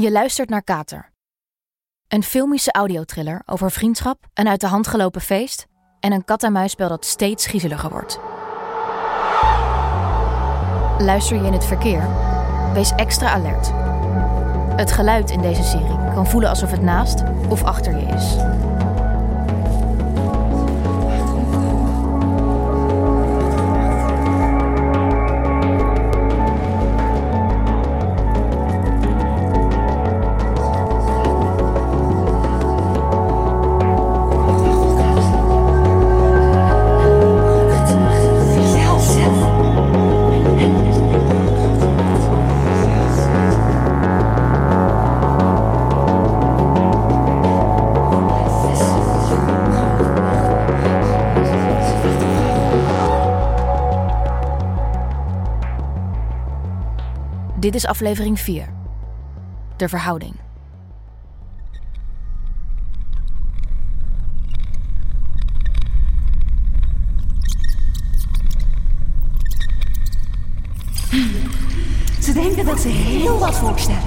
Je luistert naar Kater. Een filmische audiotriller over vriendschap, een uit de hand gelopen feest en een kat-en-muisspel dat steeds griezeliger wordt. Luister je in het verkeer? Wees extra alert. Het geluid in deze serie kan voelen alsof het naast of achter je is. Dit is aflevering 4. De verhouding. Ze denken dat ze heel wat voorstellen.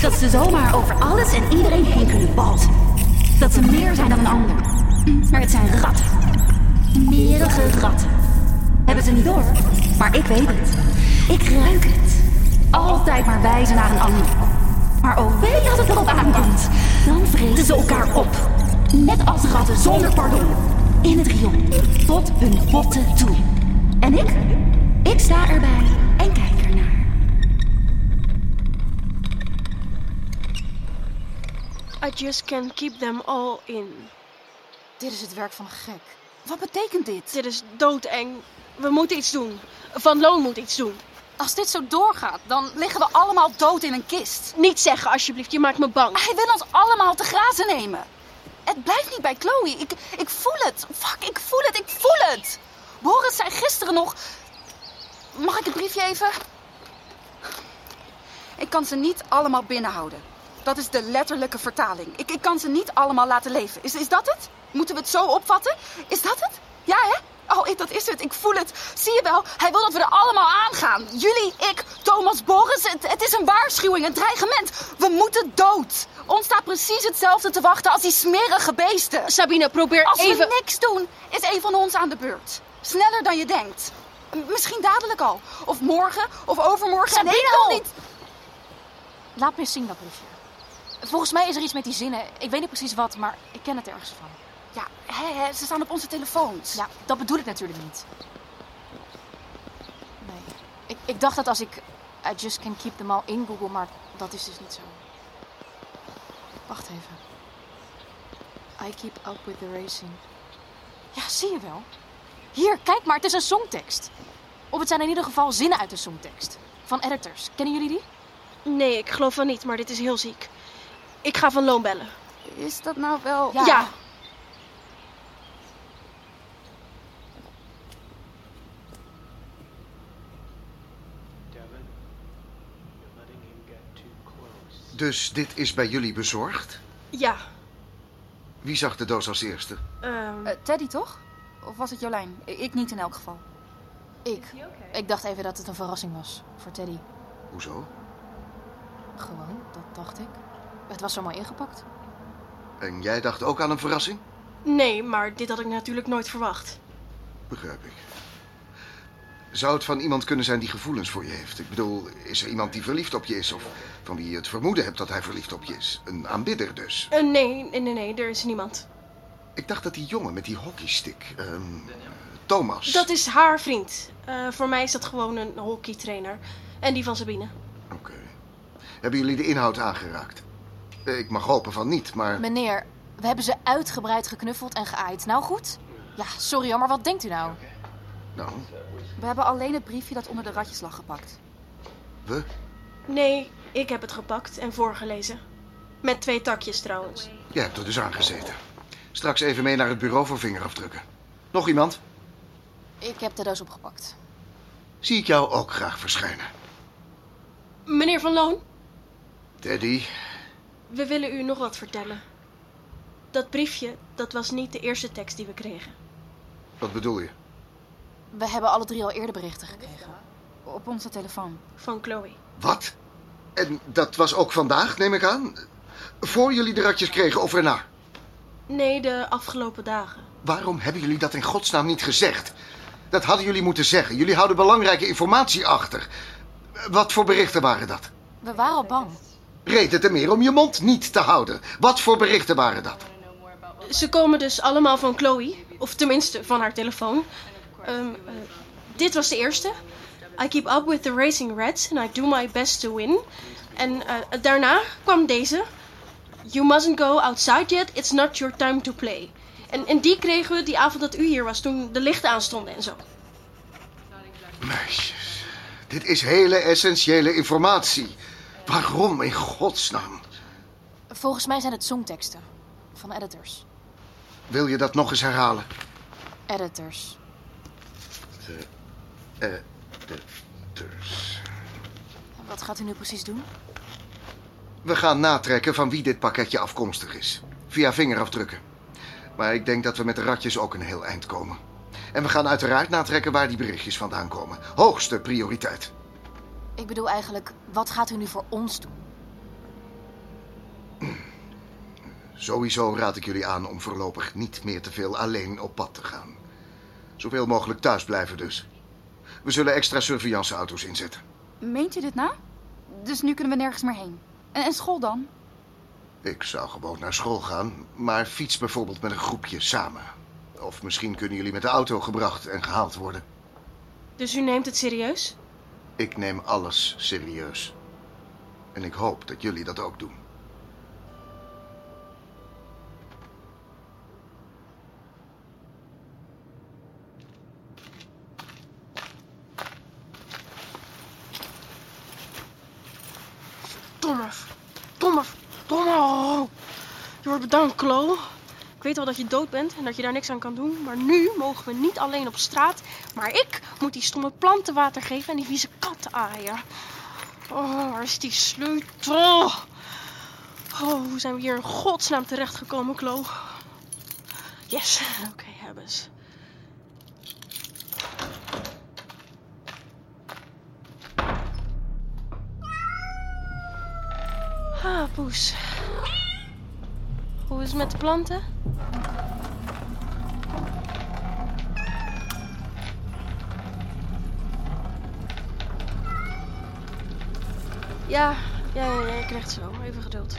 Dat ze zomaar over alles en iedereen heen kunnen balzen. Dat ze meer zijn dan een ander. Maar het zijn ratten. Merige ratten. Hebben ze niet door, maar ik weet het. Ik ruik het. Altijd maar wijzen naar een ander. Maar oh wee als het erop aankomt. Dan vreten ze elkaar op. Net als ratten zonder pardon. In het riool. Tot hun botten toe. En ik? Ik sta erbij en kijk ernaar. I just can't keep them all in. Dit is het werk van een gek. Wat betekent dit? Dit is doodeng. We moeten iets doen. Van Loon moet iets doen. Als dit zo doorgaat, dan liggen we allemaal dood in een kist. Niet zeggen alsjeblieft, je maakt me bang. Hij wil ons allemaal te grazen nemen. Het blijft niet bij Chloe. Ik, ik voel het. Fuck, ik voel het, ik voel het. Boris zei gisteren nog... Mag ik het briefje even? Ik kan ze niet allemaal binnenhouden. Dat is de letterlijke vertaling. Ik, ik kan ze niet allemaal laten leven. Is, is dat het? Moeten we het zo opvatten? Is dat het? Ja, hè? Oh, ik- dat is het. Ik voel het. Zie je wel? Hij wil dat we er allemaal aangaan. Jullie, ik, Thomas, Boris. Het, het is een waarschuwing, een dreigement. We moeten dood. Ons staat precies hetzelfde te wachten als die smerige beesten. Sabine, probeer Als even... we niks doen, is een van ons aan de beurt. Sneller dan je denkt. M- Misschien dadelijk al. Of morgen, of overmorgen. En Sabine! helemaal niet. Laat me eens zien dat briefje. Volgens mij is er iets met die zinnen. Ik weet niet precies wat, maar ik ken het ergens van. Ja, hè, hè, ze staan op onze telefoons. Ja, dat bedoel ik natuurlijk niet. Nee. Ik, ik dacht dat als ik I just can keep them all in Google, maar dat is dus niet zo. Wacht even. I keep up with the racing. Ja, zie je wel. Hier, kijk maar, het is een songtekst. Of het zijn in ieder geval zinnen uit de songtekst. Van editors. Kennen jullie die? Nee, ik geloof van niet, maar dit is heel ziek. Ik ga Van Loon bellen. Is dat nou wel... Ja. Ja. Dus dit is bij jullie bezorgd? Ja. Wie zag de doos als eerste? ehm, Eh, Teddy, toch? Of was het Jolijn? Ik niet in elk geval. Ik. Ik dacht even dat het een verrassing was voor Teddy. Hoezo? Gewoon, dat dacht ik. Het was zo mooi ingepakt. En jij dacht ook aan een verrassing? nee, maar dit had ik natuurlijk nooit verwacht. Begrijp ik. Zou het van iemand kunnen zijn die gevoelens voor je heeft? Ik bedoel, is er iemand die verliefd op je is? Of van wie je het vermoeden hebt dat hij verliefd op je is? Een aanbidder dus. Eh, nee, nee, nee, nee, er is niemand. Ik dacht dat die jongen met die hockeystick... ehm, Thomas... Dat is haar vriend. Eh, voor mij is dat gewoon een hockeytrainer. En die van Sabine. Oké. Hebben jullie de inhoud aangeraakt? Eh, Ik mag hopen van niet, maar... Meneer, we hebben ze uitgebreid geknuffeld en geaaid. Nou goed? Ja, sorry maar wat denkt u nou? Nou, We hebben alleen het briefje dat onder de ratjes lag gepakt. we? Nee, ik heb het gepakt en voorgelezen. Met twee takjes trouwens. Jij hebt er dus aan gezeten. Straks even mee naar het bureau voor vingerafdrukken. Nog iemand? Ik heb de doos opgepakt. Zie ik jou ook graag verschijnen. Meneer Van Loon, Teddy, we willen u nog wat vertellen. Dat briefje, dat was niet de eerste tekst die we kregen. wat bedoel je? We hebben alle drie al eerder berichten gekregen. Op onze telefoon. Van Chloe. Wat? En dat was ook vandaag, neem ik aan? Voor jullie de ratjes kregen of erna? Nee, de afgelopen dagen. Waarom hebben jullie dat in godsnaam niet gezegd? Dat hadden jullie moeten zeggen. Jullie houden belangrijke informatie achter. Wat voor berichten waren dat? We waren al bang. Reden te meer om je mond niet te houden. Wat voor berichten waren dat? Ze komen dus allemaal van Chloe. Of tenminste, van haar telefoon. Ehm, eh, dit was de eerste. I keep up with the racing reds and I do my best to win. En eh, daarna kwam deze. You mustn't go outside yet, it's not your time to play. En, en die kregen we die avond dat u hier was, toen de lichten aanstonden en zo. Meisjes, dit is hele essentiële informatie. Waarom in godsnaam? Volgens mij zijn het songteksten. Van editors. Wil je dat nog eens herhalen? Editors. Editors. Wat gaat u nu precies doen? We gaan natrekken van wie dit pakketje afkomstig is. Via vingerafdrukken. Maar ik denk dat we met de ratjes ook een heel eind komen. En we gaan uiteraard natrekken waar die berichtjes vandaan komen. Hoogste prioriteit. Ik bedoel eigenlijk, wat gaat u nu voor ons doen? Sowieso raad ik jullie aan om voorlopig niet meer te veel alleen op pad te gaan. Zoveel mogelijk thuis blijven dus. We zullen extra surveillanceauto's inzetten. Meent u dit nou? Dus nu kunnen we nergens meer heen. En, en school dan? Ik zou gewoon naar school gaan, maar fiets bijvoorbeeld met een groepje samen. Of misschien kunnen jullie met de auto gebracht en gehaald worden. Dus u neemt het serieus? Ik neem alles serieus. En ik hoop dat jullie dat ook doen. Bedankt, Chloe. Ik weet wel dat je dood bent en dat je daar niks aan kan doen. Maar nu mogen we niet alleen op straat. Maar ik moet die stomme planten water geven en die vieze katten aaien. Oh, waar is die sleutel? Oh, hoe zijn we hier in godsnaam terechtgekomen, Chloe? Yes, oké, hebben ze. Ah, poes. Het met de planten? Ja, ja, ja, ja, ik krijg het zo. Even geduld.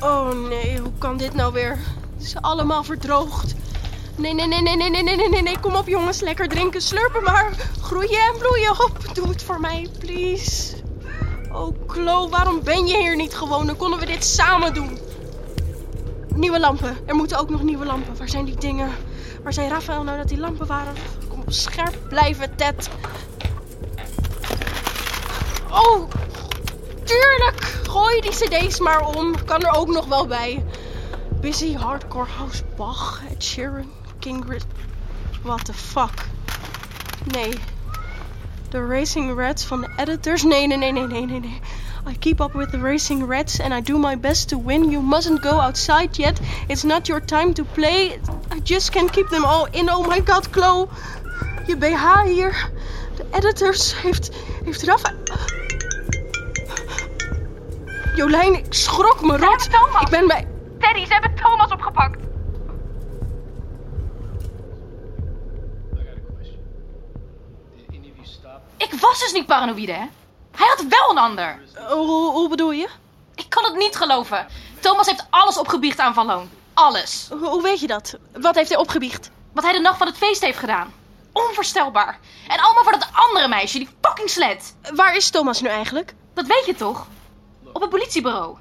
Oh nee, hoe kan dit nou weer? Het is allemaal verdroogd. Nee, nee, nee, nee, nee, nee, nee, nee, nee. Kom op jongens, lekker drinken, slurpen maar. Groeien en bloeien op. Doe het voor mij, please. Oh, Klo, waarom ben je hier niet gewoon? Dan konden we dit samen doen. Nieuwe lampen. Er moeten ook nog nieuwe lampen. Waar zijn die dingen? Waar zei Rafael nou dat die lampen waren? Kom op, scherp blijven, Ted. Oh, tuurlijk. Gooi die cd's maar om. Kan er ook nog wel bij. Busy Hardcore House Bach, Ed Sheeran, King Gris... What the fuck? Nee. De Racing Reds van de editors? Nee, nee, nee, nee, nee, nee, nee. I keep up with the Racing Reds and I do my best to win. You mustn't go outside yet. It's not your time to play. I just can't keep them all in. Oh my god, Chloe. Je BH hier. De editors heeft... heeft Rafa... Jolijn, ik schrok me rot. Ik ben bij... Teddy, ze hebben Thomas opgepakt. I got a question. Did any of you stop? Ik was dus niet paranoïde, hè? Hij had wel een ander. hoe, hoe bedoel je? Ik kan het niet geloven. Thomas heeft alles opgebiecht aan Van Loon. Alles. Hoe, hoe weet je dat? Wat heeft hij opgebiecht? Wat hij de nacht van het feest heeft gedaan. Onvoorstelbaar. En allemaal voor dat andere meisje, die fucking slet. Waar is Thomas nu eigenlijk? Dat weet je toch? Op het politiebureau.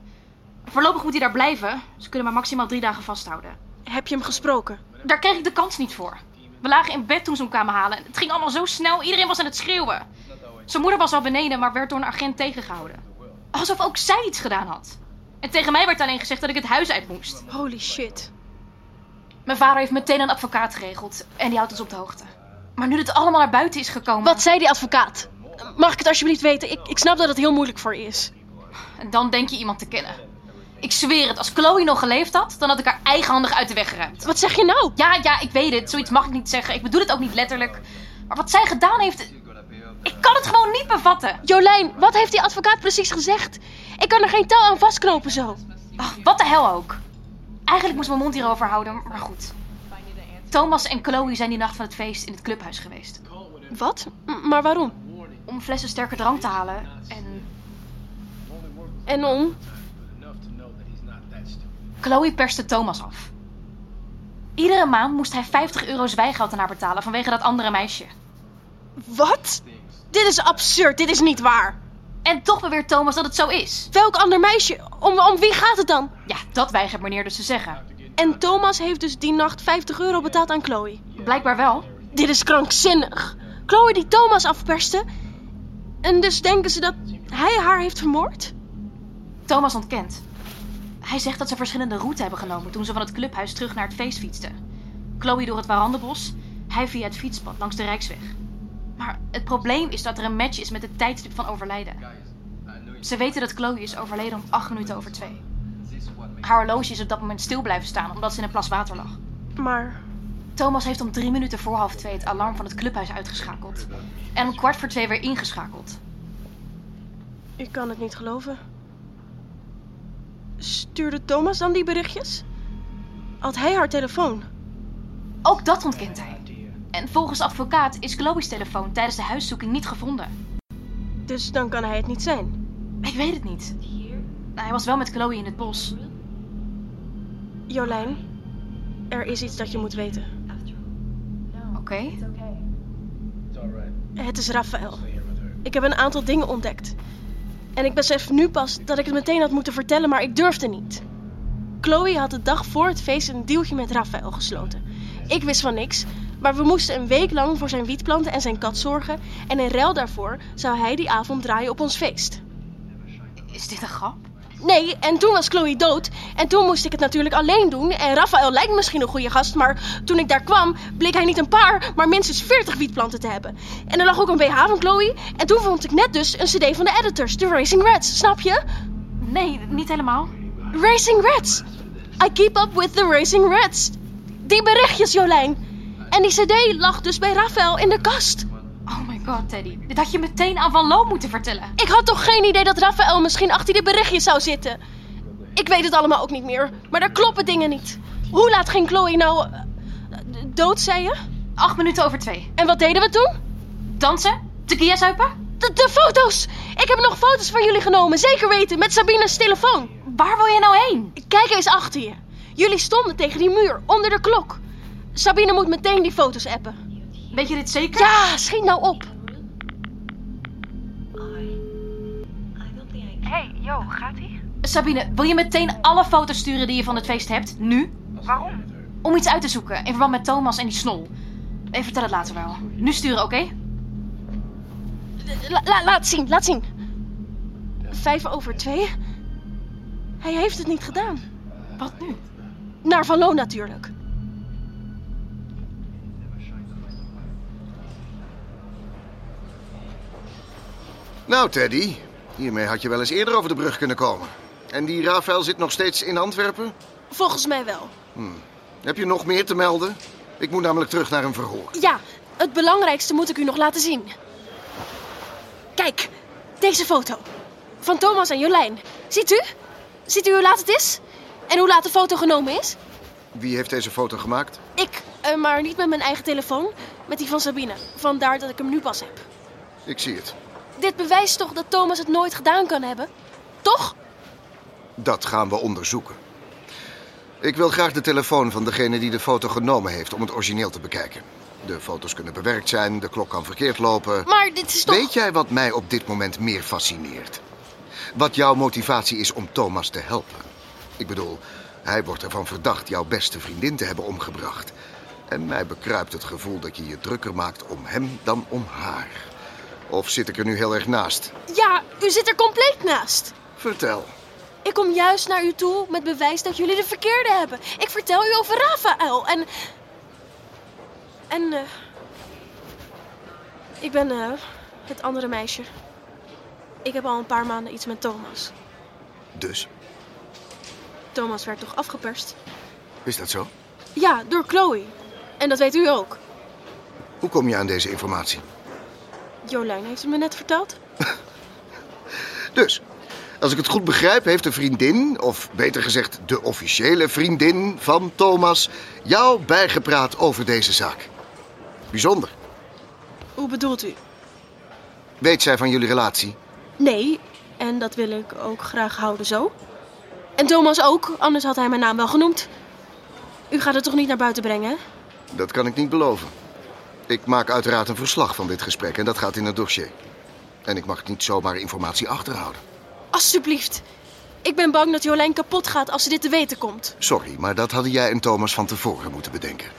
Voorlopig moet hij daar blijven. Ze kunnen maar maximaal drie dagen vasthouden. Heb je hem gesproken? Daar kreeg ik de kans niet voor. We lagen in bed toen ze hem kwamen halen. En het ging allemaal zo snel. Iedereen was aan het schreeuwen. Zijn moeder was al beneden, maar werd door een agent tegengehouden. Alsof ook zij iets gedaan had. En tegen mij werd alleen gezegd dat ik het huis uit moest. Holy shit. Mijn vader heeft meteen een advocaat geregeld. En die houdt ons op de hoogte. Maar nu dit allemaal naar buiten is gekomen... Wat zei die advocaat? Mag ik het alsjeblieft weten? Ik, ik snap dat het heel moeilijk voor je is. En dan denk je iemand te kennen. Ik zweer het, als Chloe nog geleefd had, dan had ik haar eigenhandig uit de weg geruimd. Wat zeg je nou? Ja, ja, ik weet het. Zoiets mag ik niet zeggen. Ik bedoel het ook niet letterlijk. Maar wat zij gedaan heeft... Ik kan het gewoon niet bevatten. Jolijn, wat heeft die advocaat precies gezegd? Ik kan er geen touw aan vastknopen zo. Ach, wat de hel ook. Eigenlijk moest mijn mond hierover houden, maar goed. Thomas en Chloe zijn die nacht van het feest in het clubhuis geweest. Wat? M- maar waarom? Om flessen sterke drank te halen. En En om? Chloe perste Thomas af. Iedere maand moest hij 50 euro zwijgeld aan haar betalen vanwege dat andere meisje. Wat? Dit is absurd, dit is niet waar. En toch beweert Thomas dat het zo is. Welk ander meisje? Om, om wie gaat het dan? Ja, dat weigert meneer dus te zeggen. En Thomas heeft dus die nacht 50 euro betaald aan Chloe. Blijkbaar wel. Dit is krankzinnig. Chloe die Thomas afperste. En dus denken ze dat hij haar heeft vermoord? Thomas ontkent. Hij zegt dat ze verschillende routes hebben genomen toen ze van het clubhuis terug naar het feest fietsten. Chloe door het Warandenbos, hij via het fietspad langs de Rijksweg. Maar het probleem is dat er een match is met het tijdstip van overlijden. Ze weten dat Chloe is overleden om 8 minuten over 2. Haar horloge is op dat moment stil blijven staan omdat ze in een plas water lag. Maar Thomas heeft om drie minuten voor half twee het alarm van het clubhuis uitgeschakeld. En om kwart voor twee weer ingeschakeld. ik kan het niet geloven. Stuurde Thomas dan die berichtjes? Had hij haar telefoon? Ook dat ontkent hij. En volgens advocaat is Chloe's telefoon tijdens de huiszoeking niet gevonden. Dus dan kan hij het niet zijn. Ik weet het niet. Hij was wel met Chloe in het bos. Jolijn, er is iets dat je moet weten. Oké. Alright. Het is Raphaël. Her. Ik heb een aantal dingen ontdekt. En ik besef nu pas dat ik het meteen had moeten vertellen, maar ik durfde niet. Chloe had de dag voor het feest een dealtje met Raphaël gesloten. Ik wist van niks, maar we moesten een week lang voor zijn wietplanten en zijn kat zorgen. En in ruil daarvoor zou hij die avond draaien op ons feest. Is dit een grap? Nee, en toen was Chloe dood. En toen moest ik het natuurlijk alleen doen. En Raphaël lijkt misschien een goede gast, maar toen ik daar kwam, bleek hij niet een paar, maar minstens 40 wietplanten te hebben. En er lag ook een BH van Chloe. En toen vond ik net dus een CD van de editors, de Racing Reds, snap je? Nee, niet helemaal. Racing Reds! I keep up with the Racing Reds. Die berichtjes, Jolijn. En die CD lag dus bij Raphaël in de kast. Oh Teddy. Dit had je meteen aan Van Loo moeten vertellen. Ik had toch geen idee dat Raphaël misschien achter die berichtjes zou zitten. Ik weet het allemaal ook niet meer, maar daar kloppen dingen niet. Hoe laat ging Chloe nou eh, dood, zei je? Acht minuten over twee. En wat deden we toen? Dansen? Tequila zuipen? De, de foto's! Ik heb nog foto's van jullie genomen, zeker weten, met Sabine's telefoon. Waar wil je nou heen? Kijk eens achter je. Jullie stonden tegen die muur, onder de klok. Sabine moet meteen die foto's appen. Weet je dit zeker? Ja, schiet nou op. Yo, gaat ie? Sabine, wil je meteen alle foto's sturen die je van het feest hebt? Nu? Waarom? Om iets uit te zoeken in verband met Thomas en die snol. Ik vertel het later wel. Nu sturen, oké? La- la- laat zien, laat zien. Vijf over twee. Hij heeft het niet gedaan. Wat nu? Naar Van Loon natuurlijk. Nou, Teddy, hiermee had je wel eens eerder over de brug kunnen komen. En die Rafael zit nog steeds in Antwerpen? Volgens mij wel. Heb je nog meer te melden? Ik moet namelijk terug naar een verhoor. Ja, het belangrijkste moet ik u nog laten zien. Kijk, deze foto. Van Thomas en Jolijn. Ziet u? Ziet u hoe laat het is? En hoe laat de foto genomen is? Wie heeft deze foto gemaakt? Ik, eh, maar niet met mijn eigen telefoon. Met die van Sabine. Vandaar dat ik hem nu pas heb. Ik zie het. Dit bewijst toch dat Thomas het nooit gedaan kan hebben? Toch? Dat gaan we onderzoeken. Ik wil graag de telefoon van degene die de foto genomen heeft om het origineel te bekijken. De foto's kunnen bewerkt zijn, de klok kan verkeerd lopen. Maar dit is toch... Weet jij wat mij op dit moment meer fascineert? Wat jouw motivatie is om Thomas te helpen. Ik bedoel, hij wordt ervan verdacht jouw beste vriendin te hebben omgebracht. En mij bekruipt het gevoel dat je je drukker maakt om hem dan om haar. Of zit ik er nu heel erg naast? Ja, u zit er compleet naast. Vertel. Ik kom juist naar u toe met bewijs dat jullie de verkeerde hebben. Ik vertel u over Rafael en... En... eh, ik ben eh, het andere meisje. Ik heb al een paar maanden iets met Thomas. Dus, Thomas werd toch afgeperst? Is dat zo? Ja, door Chloe. En dat weet u ook. Hoe kom je aan deze informatie? Jolijn heeft het me net verteld. Dus, als ik het goed begrijp, heeft de vriendin, of beter gezegd de officiële vriendin van Thomas, jou bijgepraat over deze zaak. Bijzonder. Hoe bedoelt u? Weet zij van jullie relatie? Nee, en dat wil ik ook graag houden zo. En Thomas ook, anders had hij mijn naam wel genoemd. U gaat het toch niet naar buiten brengen? Dat kan ik niet beloven. Ik maak uiteraard een verslag van dit gesprek en dat gaat in het dossier. En ik mag niet zomaar informatie achterhouden. Alsjeblieft. Ik ben bang dat Jolijn kapot gaat als ze dit te weten komt. Sorry, maar dat hadden jij en Thomas van tevoren moeten bedenken.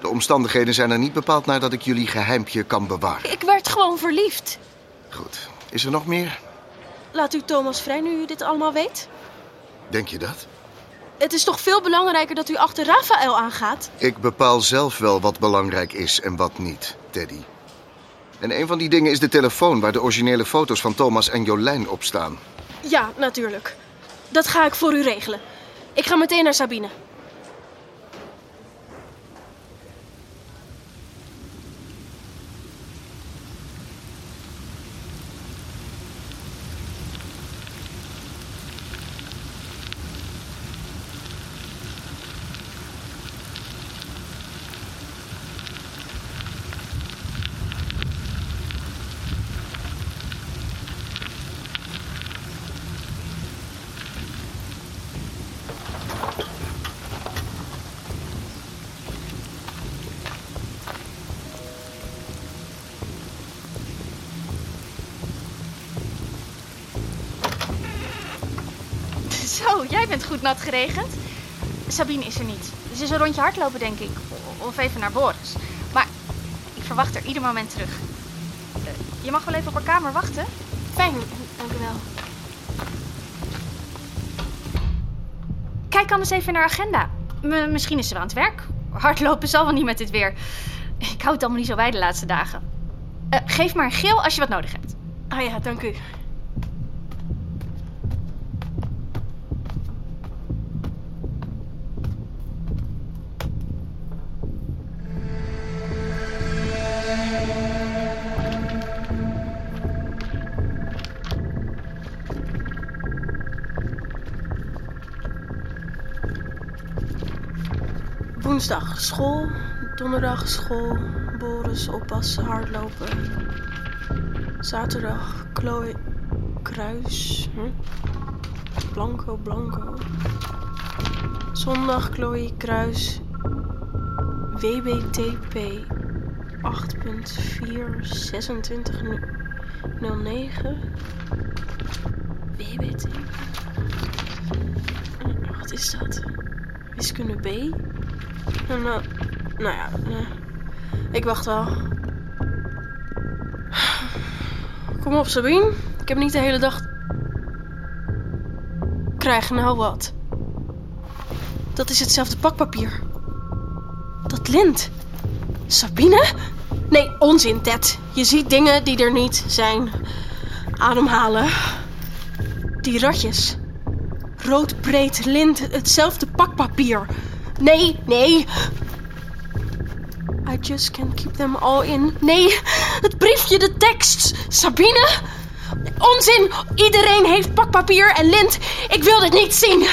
De omstandigheden zijn er niet bepaald naar dat ik jullie geheimpje kan bewaren. Ik werd gewoon verliefd. Goed. Is er nog meer? Laat u Thomas vrij nu u dit allemaal weet. Denk je dat? Het is toch veel belangrijker dat u achter Rafael aangaat? Ik bepaal zelf wel wat belangrijk is en wat niet, Teddy. En een van die dingen is de telefoon waar de originele foto's van Thomas en Jolijn op staan. Ja, natuurlijk. Dat ga ik voor u regelen. Ik ga meteen naar Sabine. Bent goed nat geregend. Sabine is er niet. Ze is een rondje hardlopen, denk ik. Of even naar Boris. Maar ik verwacht haar ieder moment terug. Eh, Je mag wel even op haar kamer wachten. Fijn, dank u wel. Kijk anders even naar haar agenda. M- misschien is ze wel aan het werk. Hardlopen zal wel niet met dit weer. Ik hou het allemaal niet zo bij de laatste dagen. Eh, geef maar een geel als je wat nodig hebt. Ah ja, dank u. Woensdag school, donderdag school, Boris oppassen, hardlopen. Zaterdag Chloe Kruis. Blanco, Blanco. Zondag Chloe Kruis. WBTP 8.42609. WBTP. Wat is dat? Wiskunde B? Nou, nou, nou ja, eh, ik wacht wel. Kom op, Sabine. Ik heb niet de hele dag. Krijg nou wat. Dat is hetzelfde pakpapier. Dat lint. Sabine? Nee, onzin, Ted. Je ziet dingen die er niet zijn. Ademhalen. Die ratjes. Rood breed lint, hetzelfde pakpapier. Nee, nee. I just can't keep them all in. Nee, het briefje, de tekst. Sabine? Onzin! Iedereen heeft pakpapier en lint. Ik wil dit niet zien.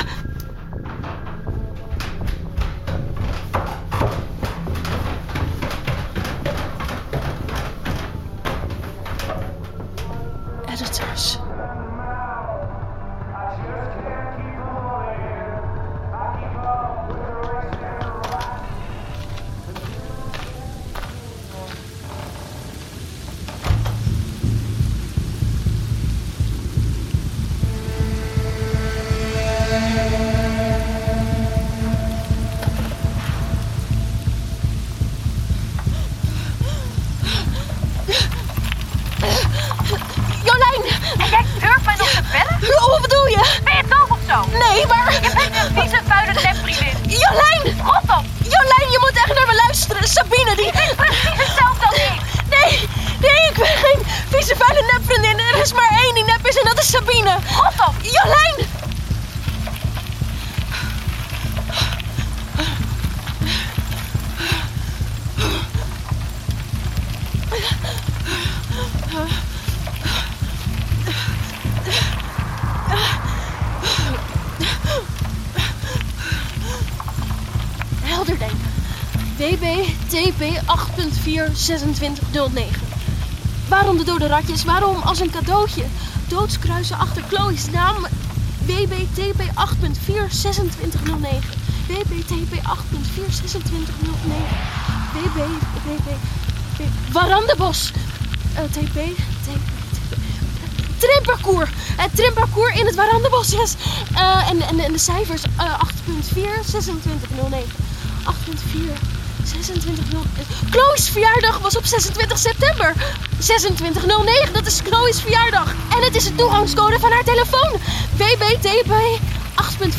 Helder denken. WB TP 8.42609. Waarom de dode ratjes? Waarom als een cadeautje? Doodskruisen achter Chloe's naam. WBTP 8.42609. WBTP 8.42609. WB, WB, Warandebos. Eh, TP, TP. Trimparcours. Het trimparcours in het Warandebos, yes. Eh, en, en, en de cijfers eh 8.4, 2609. 8.4, 2609. Chloe's verjaardag was op 26 september. 2609, dat is Chloe's verjaardag. En het is de toegangscode van haar telefoon. WBTP 8.4,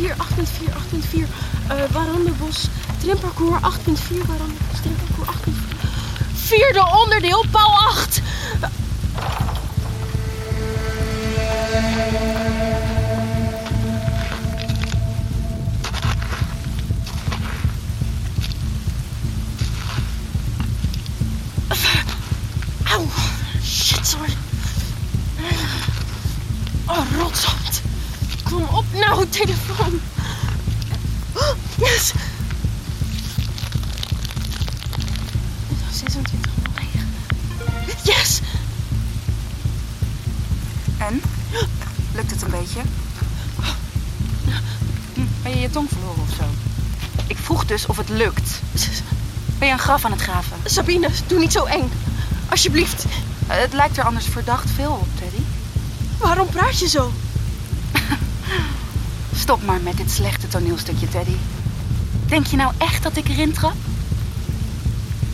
8.4, 8.4, 8.4. Eh Warandebos, trimparcours 8.4, Warandebos, trimparcours 8.4. Vierde onderdeel, paal 8. Auw, graf aan het graven? Sabine, doe niet zo eng. Alsjeblieft. Eh, Het lijkt er anders verdacht veel op, Teddy. Waarom praat je zo? Stop maar met dit slechte toneelstukje, Teddy. Denk je nou echt dat ik erin trap?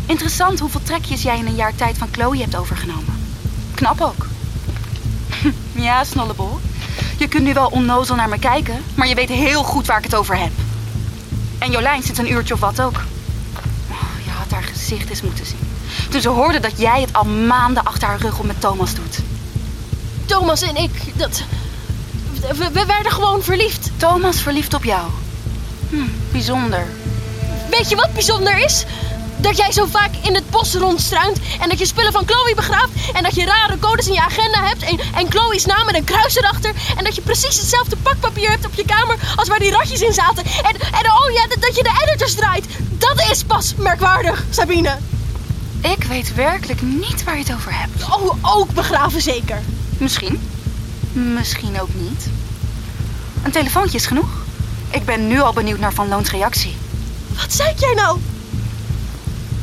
Interessant hoeveel trekjes jij in een jaar tijd van Chloe hebt overgenomen. Knap ook. ja, snollebol. Je kunt nu wel onnozel naar me kijken, maar je weet heel goed waar ik het over heb. En Jolijn zit een uurtje of wat ook. Haar gezicht eens moeten zien. Toen ze hoorde dat jij het al maanden achter haar rug om met Thomas doet. Thomas en ik, dat... We, we werden gewoon verliefd. Thomas verliefd op jou. Hm, bijzonder. Weet je wat bijzonder is? Dat jij zo vaak in het bos rondstruint en dat je spullen van Chloe begraaft en dat je rare codes in je agenda hebt en, en Chloe's naam met een kruis erachter en dat je precies hetzelfde pakpapier hebt op je kamer als waar die ratjes in zaten en, en oh ja, dat, dat je de editors draait. Dat is pas merkwaardig, Sabine. Ik weet werkelijk niet waar je het over hebt. Oh, ook begraven zeker. Misschien. Misschien ook niet. Een telefoontje is genoeg. Ik ben nu al benieuwd naar Van Loons reactie. Wat zei jij nou?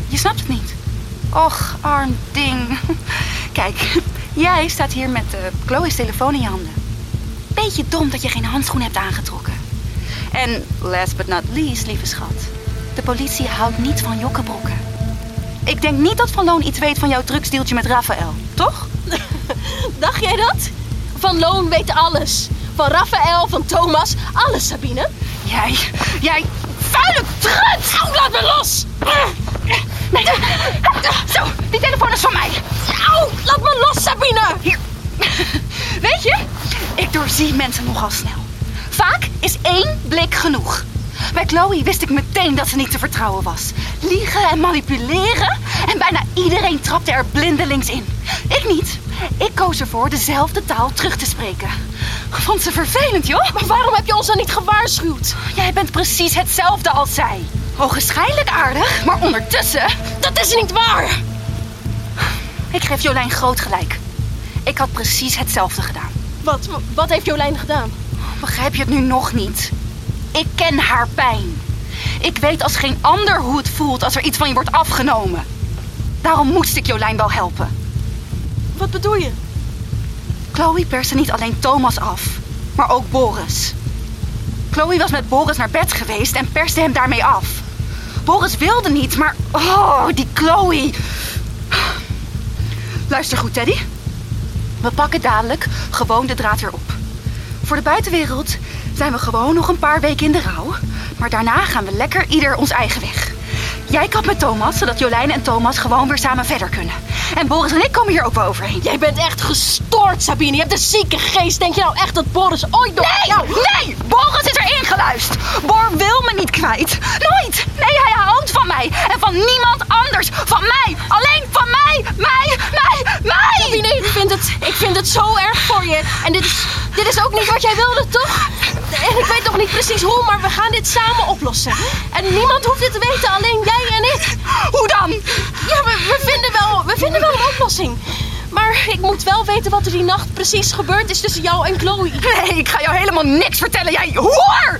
Je snapt het niet. Och, arm ding. Kijk, jij staat hier met eh, Chloe's telefoon in je handen. Beetje dom dat je geen handschoen hebt aangetrokken. En last but not least, lieve schat. De politie houdt niet van jokkenbrokken. Ik denk niet dat Van Loon iets weet van jouw drugsdeeltje met Raphaël, toch? Dacht jij dat? Van Loon weet alles. Van Raphaël, van Thomas, alles, Sabine. Jij, jij vuile trut! Au, laat me los! Nee, zo, die telefoon is van mij. Laat me los, Sabine! Hier. Weet je, ik doorzie mensen nogal snel. Vaak is één blik genoeg. Bij Chloe wist ik meteen dat ze niet te vertrouwen was. Liegen en manipuleren. En bijna iedereen trapte er blindelings in. Ik niet. Ik koos ervoor dezelfde taal terug te spreken. Vond ze vervelend, joh. Maar waarom heb je ons dan niet gewaarschuwd? Jij bent precies hetzelfde als zij. Ogenschijnlijk aardig, maar ondertussen... Dat is niet waar! Ik geef Jolijn groot gelijk. Ik had precies hetzelfde gedaan. Wat, wat heeft Jolijn gedaan? Begrijp je het nu nog niet? Ik ken haar pijn. Ik weet als geen ander hoe het voelt als er iets van je wordt afgenomen. Daarom moest ik Jolijn wel helpen. Wat bedoel je? Chloe perste niet alleen Thomas af, maar ook Boris. Chloe was met Boris naar bed geweest en perste hem daarmee af. Boris wilde niet, maar oh, die Chloe. Luister goed, Teddy. We pakken dadelijk gewoon de draad weer op. Voor de buitenwereld zijn we gewoon nog een paar weken in de rouw. Maar daarna gaan we lekker ieder ons eigen weg. Jij kapt met Thomas, zodat Jolijn en Thomas gewoon weer samen verder kunnen. En Boris en ik komen hier ook wel overheen. Jij bent echt gestoord, Sabine. Je hebt een zieke geest. Denk je nou echt dat Boris ooit nog... Nee, nee! Boris is erin geluisterd. Bor wil me niet kwijt. Nooit. Nee, hij houdt van mij. En van niemand anders. Van mij. Alleen van mij. Mij, mij, het zo erg voor je. En dit is, dit is ook niet wat jij wilde, toch? En ik weet nog niet precies hoe, maar we gaan dit samen oplossen. En niemand hoeft dit te weten, alleen jij en ik. Hoe dan? Ja, we, vinden wel, we vinden wel een oplossing. Maar ik moet wel weten wat er die nacht precies gebeurd is tussen jou en Chloe. Nee, ik ga jou helemaal niks vertellen, jij hoer!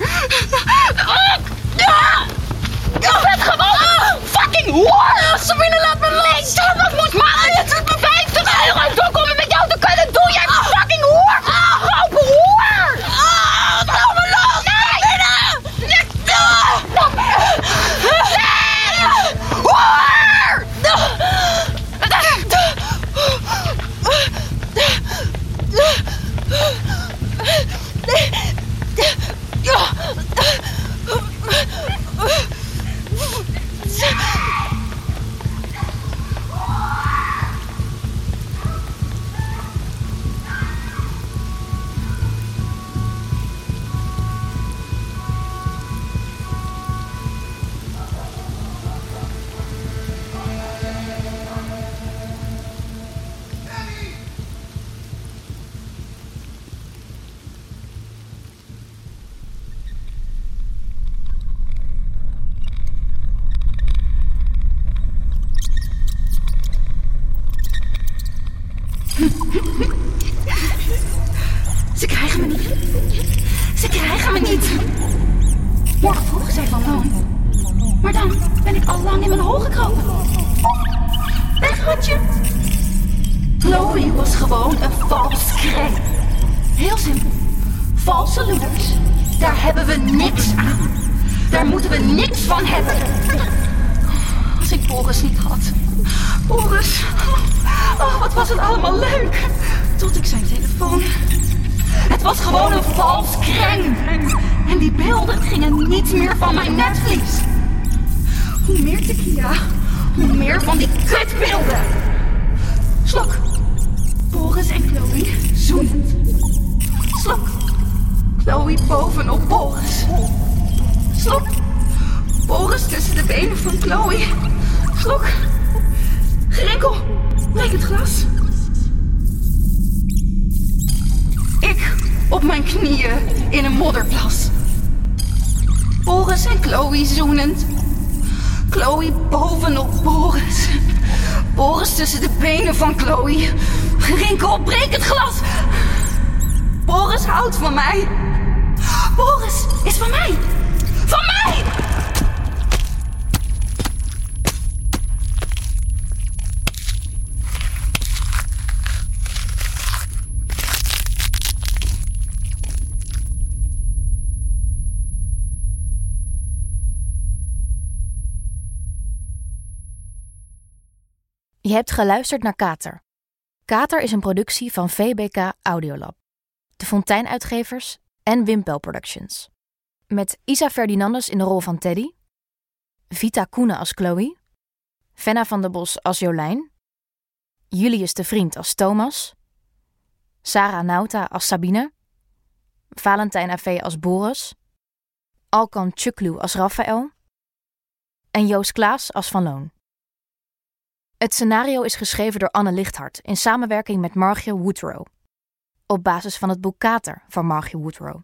Je bent gewoon fucking hoer! Sabine, laat me lezen! Wat moet maken? Het is me 50 euro met jou te kunnen doen, jij fucking hoer! Ze krijgen me niet. Ze krijgen me niet. Morgen vroeg zei Van Loon. Maar dan ben ik al lang in mijn hol gekropen. Weg. Chloe was gewoon een vals kreng. Heel simpel. Valse loeders. Daar hebben we niks aan. Daar moeten we niks van hebben. Als ik Boris niet had. Boris. Oh, wat was het allemaal leuk. Tot ik zijn telefoon. Het was gewoon een vals kreng. En die beelden gingen niet meer van mijn netvlies. Hoe meer tequila, hoe meer van die kutbeelden. Slok. Boris en Chloe zoenend. Slok. Chloe bovenop Boris. Slok. Boris tussen de benen van Chloe. Slok. Gerenkel. Breek het glas. Op mijn knieën in een modderplas. Boris en Chloe zoenend. Chloe bovenop Boris. Boris tussen de benen van Chloe. Rinkel, breek het glas. Boris houdt van mij. Boris is van mij. Van mij! Je hebt geluisterd naar Kater. Kater is een productie van VBK Audiolab, de Fonteinuitgevers en Wimpel Productions. Met Isa Ferdinandes in de rol van Teddy, Vita Koenen als Chloe, Fenna van der Bos als Jolijn, Julius de Vriend als Thomas, Sarah Nauta als Sabine, Valentijn Ave als Boris, Alkan Chuklu als Raphaël en Joost Klaas als Van Loon. Het scenario is geschreven door Anne Lichthart in samenwerking met Margie Woodrow. Op basis van het boek Kater van Margie Woodrow.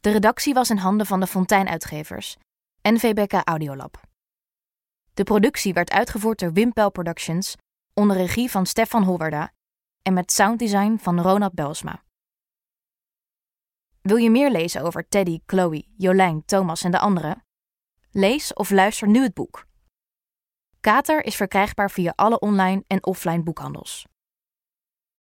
De redactie was in handen van de Fonteinuitgevers en VBK Audiolab. De productie werd uitgevoerd door Wimpel Productions onder regie van Stefan Holwerda en met sounddesign van Ronald Belsma. Wil je meer lezen over Teddy, Chloe, Jolijn, Thomas en de anderen? Lees of luister nu het boek. Kater is verkrijgbaar via alle online en offline boekhandels.